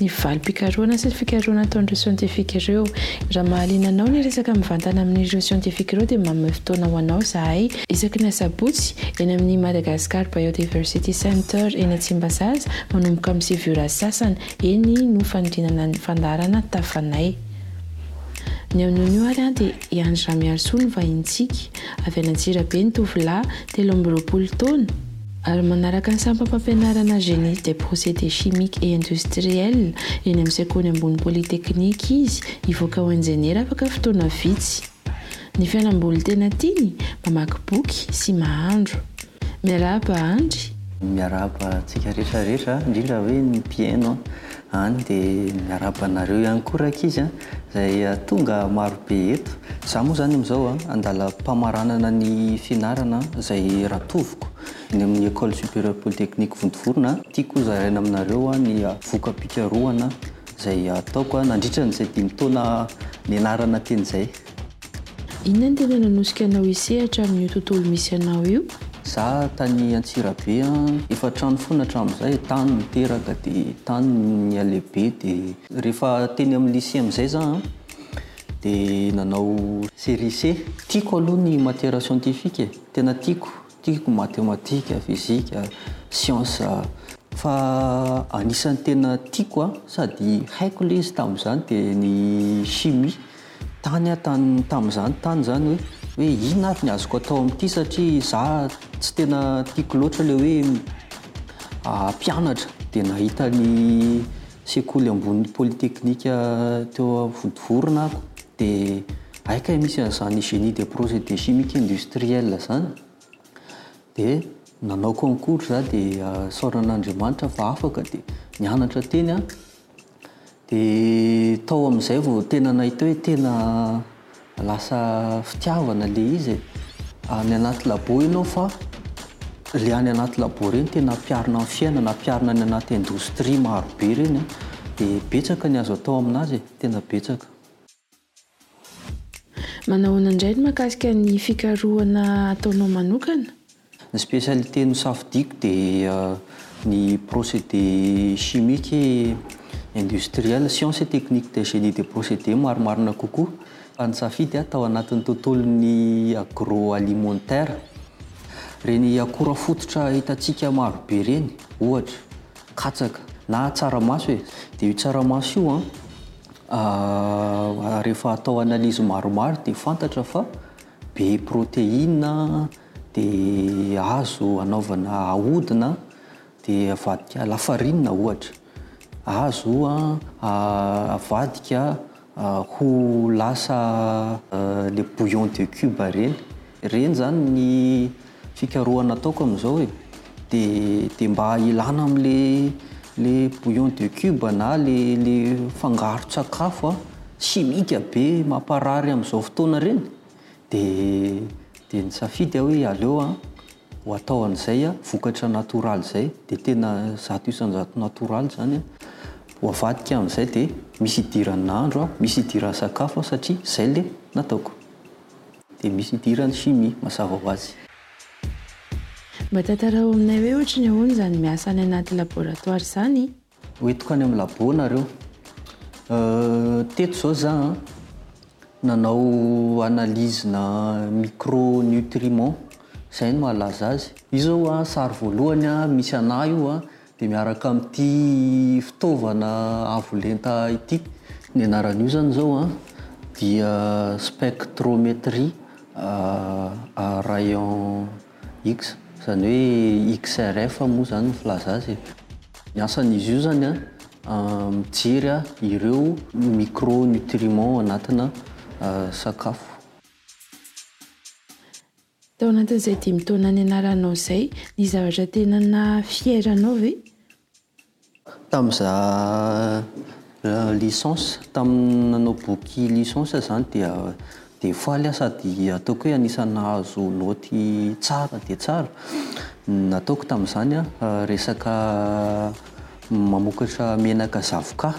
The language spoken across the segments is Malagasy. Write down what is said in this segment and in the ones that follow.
ny valim-pikarohana sy ny fikarohana ataon'ireo siantifika ireo. Raha mahaliana anao ny resaka mivantana amin'ireo siantifika ireo dia manome fotoana ho anao izahay, isaky ny asabotsy, eny amin'ny Madagascar Biodiversity Center eny Tsimbazaza, manomboka amin'ny sivy ora sasany, eny no fanidinana ny fandaharana Tafanay. Ny amin'nio ary an dia i Andry Ramiarisoa no vahinintsika, avy any Antsirabe ny tovolahy, telo amby roapolo taona, ary manaraka ny sampam-pampianarana Génie des procédés chimiques et industriels eny amin'ny sekoly ambony Polytechnique izy hivoaka ho injeniera afaka fotoana vitsy. Ny fialamboly tena tiany, mamaky boky sy mahandro. Miarahaba Andry! Miarahaba antsika rehetra rehetra, indrindra hoe ny mpihaino an! Any de miarahaba anareo ihany koa rankizy an! Zay tonga maro be eto. Za moa zany amzao an andalam-pamaranana ny fianarana zay ratoviko eny amin'ny Ecole Supérieure Polytechnique Vontovorona. Tiako ho zaraina aminareo ny voka-pikarohana zay ataoko nandritra an'izay dimy taona nianarana teny zay. Inona no tena nanosika anao hisehatra amin'io tontolo misy anao io? Za tany Antsirabe an, efa trano fona hatramin'izay e, tany niteraka de tany nialehibe de rehefa teny amin'ny lycée amin'izay za an de nanao CRIC, tiako aloha ny matière scientifique e, tena tiako. Tiako matematika, fizika, siansa. Fa anisan'ny tena tiako an, sady haiko ilay izy tamin'izany dia ny chimie. Tany aho tany, tamin'izany tany izany hoe, hoe inona ary ny azoko atao amin'ity satria izaho tsy tena tiako loatra ilay hoe hampianatra. Dia nahita an'i. sekoly ambony polytechnique teo vontovorona ako de hay kay misy an'izany génie des procédés chimiques industriels zany de nanao concours za de asaorana an'Andriamanitra fa afaka de nianatra teny aho de tao amin'izay vao tena nahita hoe tena Lasa fitiavana le izy e. Any anaty labo ianao fa le any anaty labo ireny tena ampiharina amin'ny fiainana, ampiharina any anaty indostria maro be ireny an, dia betsaka ny azo atao amin'azy e, tena betsaka. Manahoana indray ny mahakasika ny fikarohana ataonao manokana? Ny spécialité nosafidiako dia ny procédé chimique industriel, sciences et techniques de génie des procédés marimarina kokoa, fa nisafidy aho tao anatin'ny tontolon'ny agroalimentaire. Ireny akora fototra hitantsika maro be ireny, ohatra, katsaka na tsaramaso e, dia io tsaramaso io rehefa atao analyse maromaro dia fantatra fa be protéine. Dia azo anaovana ahodina dia avadika lafarinina ohatra. Azo avadika ho lasa le bouillon de cube reny. Reny zany ny fikarohana ataoko amizao e. De mba ilana amle le bouillon de cube na le le fangaron-tsakafo simika be mamparary amizao fotoana reny. dia dia nisafidy aho hoe aleo an ho atao an'izay an vokatra natoraly izay dia tena zato isan-jato natoraly izany an ho avadika amin'izay dia misy idiran'ny nahandro aho, misy idiran'ny sakafo aho satria izay ilay nataoko dia misy idiran'ny chimie mazava ho azy. Mba tantarao aminay hoe ohatry ny ahoana izany miasa any anaty laboratoara izany? Hoentiko any amin'ny labo nareo. Teto izao za nanao analyse-na micronutriments, izay no mahalaza azy. Io izao a, sary voalohany a, misy anà io a, dia miaraka amin'ity fitaovana avo lenta ity. Ny anaran'io izany izao a dia spectrométrie à rayon. X, izany hoe XRF moa izany no filaza azy e. Ny asan'izy io izany an, mijery ireo micro-nutriments anatina sakafo. Tao anatin'izay dimy taona nianaranao izay, nisy zavatra tena naha fier anao ve? Tamin'ny za licence, tamin'ny nanao boky licence aho zany dia dia faly aho sady ataoko hoe anisan'ny nahazo naoty tsara dia tsara, ny ataoko tamin'izany a resaka mamokatra menaka zavokà,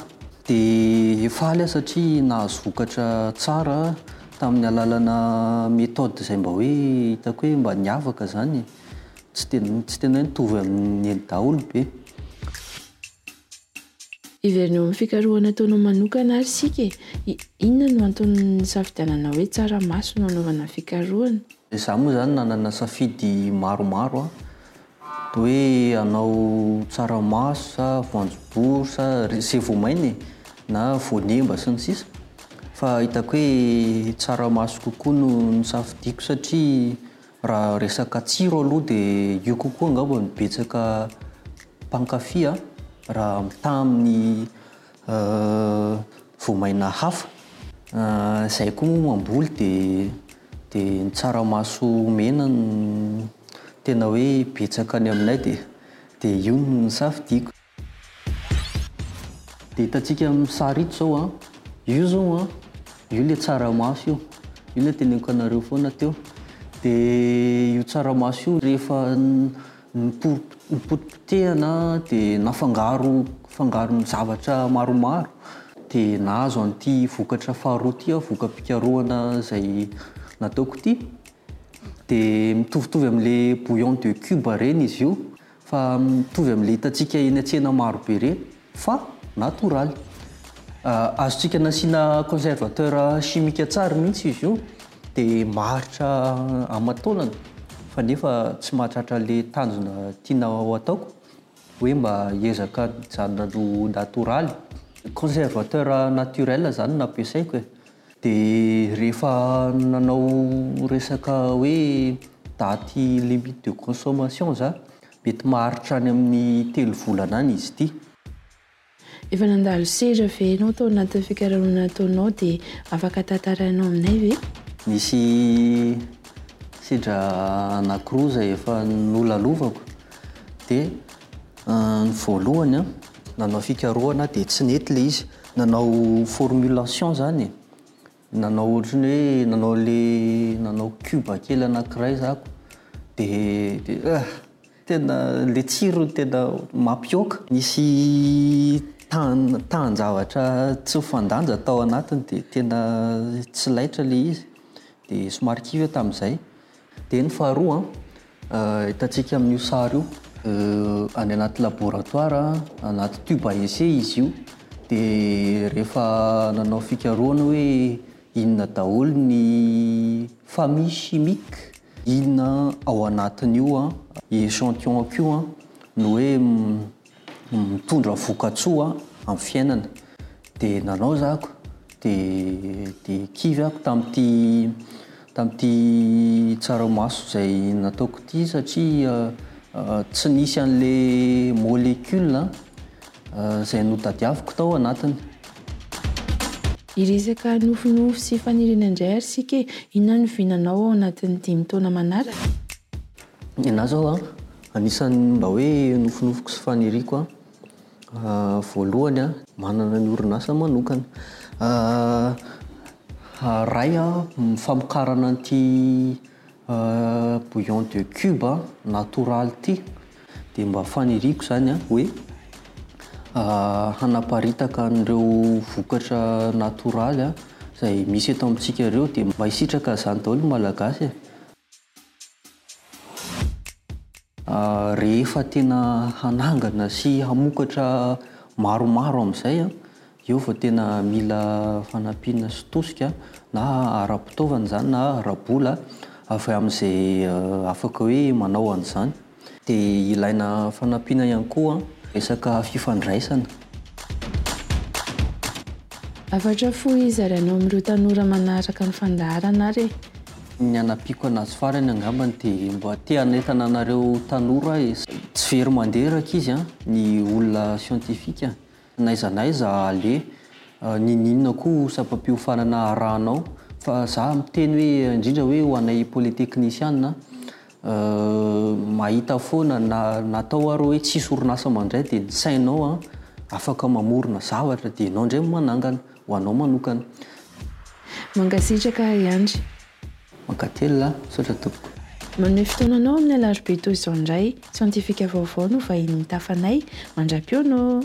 dia faly aho satria nahazo vokatra tsara tamin'ny alalana méthode izay mba hoe hitako hoe mba niavaka zany e! Tsy dia tsy tena hoe mitovy amin'ny eny daholo be. Heverina eo amin'ny fikarohana ataonao manokana ary isika e! Inona no antony nisafidiananao hoe tsaramaso no hanaovana fikarohana? Izaho moa izany nanana safidy maromaro an! Toa hoe hanao tsaramaso sa voanjobory sa izay vao maina e! Na voanemba sy ny sisa fa hitako hoe tsaramaso kokoa no nisafidiako satria Raha resaka tsiro aloha dia io kokoa angamba no betsaka mpankafy a, raha mitaha amin'ny voamaina hafa. Izahay koa moa mamboly dia dia ny tsaramaso mena no tena hoe betsaka any aminay dia dia io no safidiako. Dia hitantsika amin'ny sary ito zao an, io zao an, io le tsaramaso io, io le teneniko anareo foana teo, de io tsaramaso io rehefa nopotipotehana de nafangaro fangaron'ny zavatra maromaro de nahazo an'ity vokatra faharoa ty aho, voka-pikarohana izay nataoko ity, de mitovitovy amin'le bouillon de cube reny izy io. Fa mitovy amin'ilay hitantsika eny an-tsena maro be ireny fa natoraly. Azontsika nasiana conservateur chimique tsara mihitsy izy io dia maharitra aman-taonany fa nefa tsy mahatratra ilay tanjona tiana ho ataoko hoe mba hiezaka hijanona ho natoraly. Conservateur naturel izany no nampiasaiko e. Dia rehefa nanao resaka hoe date limite de consommation za, mety maharitra any amin'ny telo volana any izy ity. Efa nandalo sira ve ianao tao anatin'ny fikaraoana ataonao dia afaka tantarainao aminay ve? Nisy sedra anankiroa izay efa nolalovako dia. Ny voalohany an, nanao fikarohana dia tsy nety le izy, nanao formulation zany e, nanao ohatran'ny hoe nanao le nanao cube kely anakiray za ko de de ah! tena le tsirony tena mampihoaka, nisy tahan- tahan-javatra tsy nifandanja tao anatiny de tena tsy laitra le izy de somary kivy aho tamin'izay. Dia ny faharoa hitantsika amin'io sary io, any anaty laboratoara, anaty tube à essai izy io, dia rehefa nanao fikarohana hoe inona daholo ny famille chimique, inona ao anatin'io échantillon-ko no hoe. mitondra vokatsoa amin'ny fiainana dia nanao zah ko de de kivy aho tamin'ity tamin'ity tsaramaso izay nataoko ity satria tsy nisy an'le molecule izay notadiaviko tao anatiny. Hiresaka nofinofy sy faniriana indray ary isika e! Inona no vinanao ao anatin'ny dimy taona manaraka? Ny anah zao an, anisan'ny mba hoe nofinofiko sy faniriako an, voalohany an, manana ny orinasa manokana haray amin'ny famokarana an'ity bouillon de cube natoraly ity, dia mba faniriako zany an hoe hanaparitaka an'ireo vokatra natoraly izay misy eto amintsika ireo dia mba hisitraka an'izany daholo ny Malagasy e. Rehefa tena hanangana sy hamokatra maromaro amin'izay an, eo vao tena mila fanampiana sy tosika na ara-pitaovana izany na ara-bola avy amin'izay afaka hoe manao an'izany. Dia ilaina fanampiana ihany koa resaka fifandraisana. Hafatra fohy izy ary hanao amin'ireo tanora manaraka ny fandaharana ary e. Ny hanampiako anazy farany angambany dia mba te hanentana anareo tanora aho e. Tsy very mandeha rankizy a, ny olona siantifika, n'aiza n'aiza aleha, ninininona koa ho sampam-piofanana arahanao, fa za miteny hoe indrindra hoe ho anay politeknisiana, Mahita foana na natao ary hoe tsisy orinasa mandray dia ny sainao an afaka mamorona zavatra dia enao ndray manangana ho anao manokana. Mankasitraka Ry Andry. Mankatelina a, misaotra tompoko. Manome fotoananao amin'ny alarobia toy izao indray, siantifika vaovao no vahiny mitafa anay, mandram-peonoo.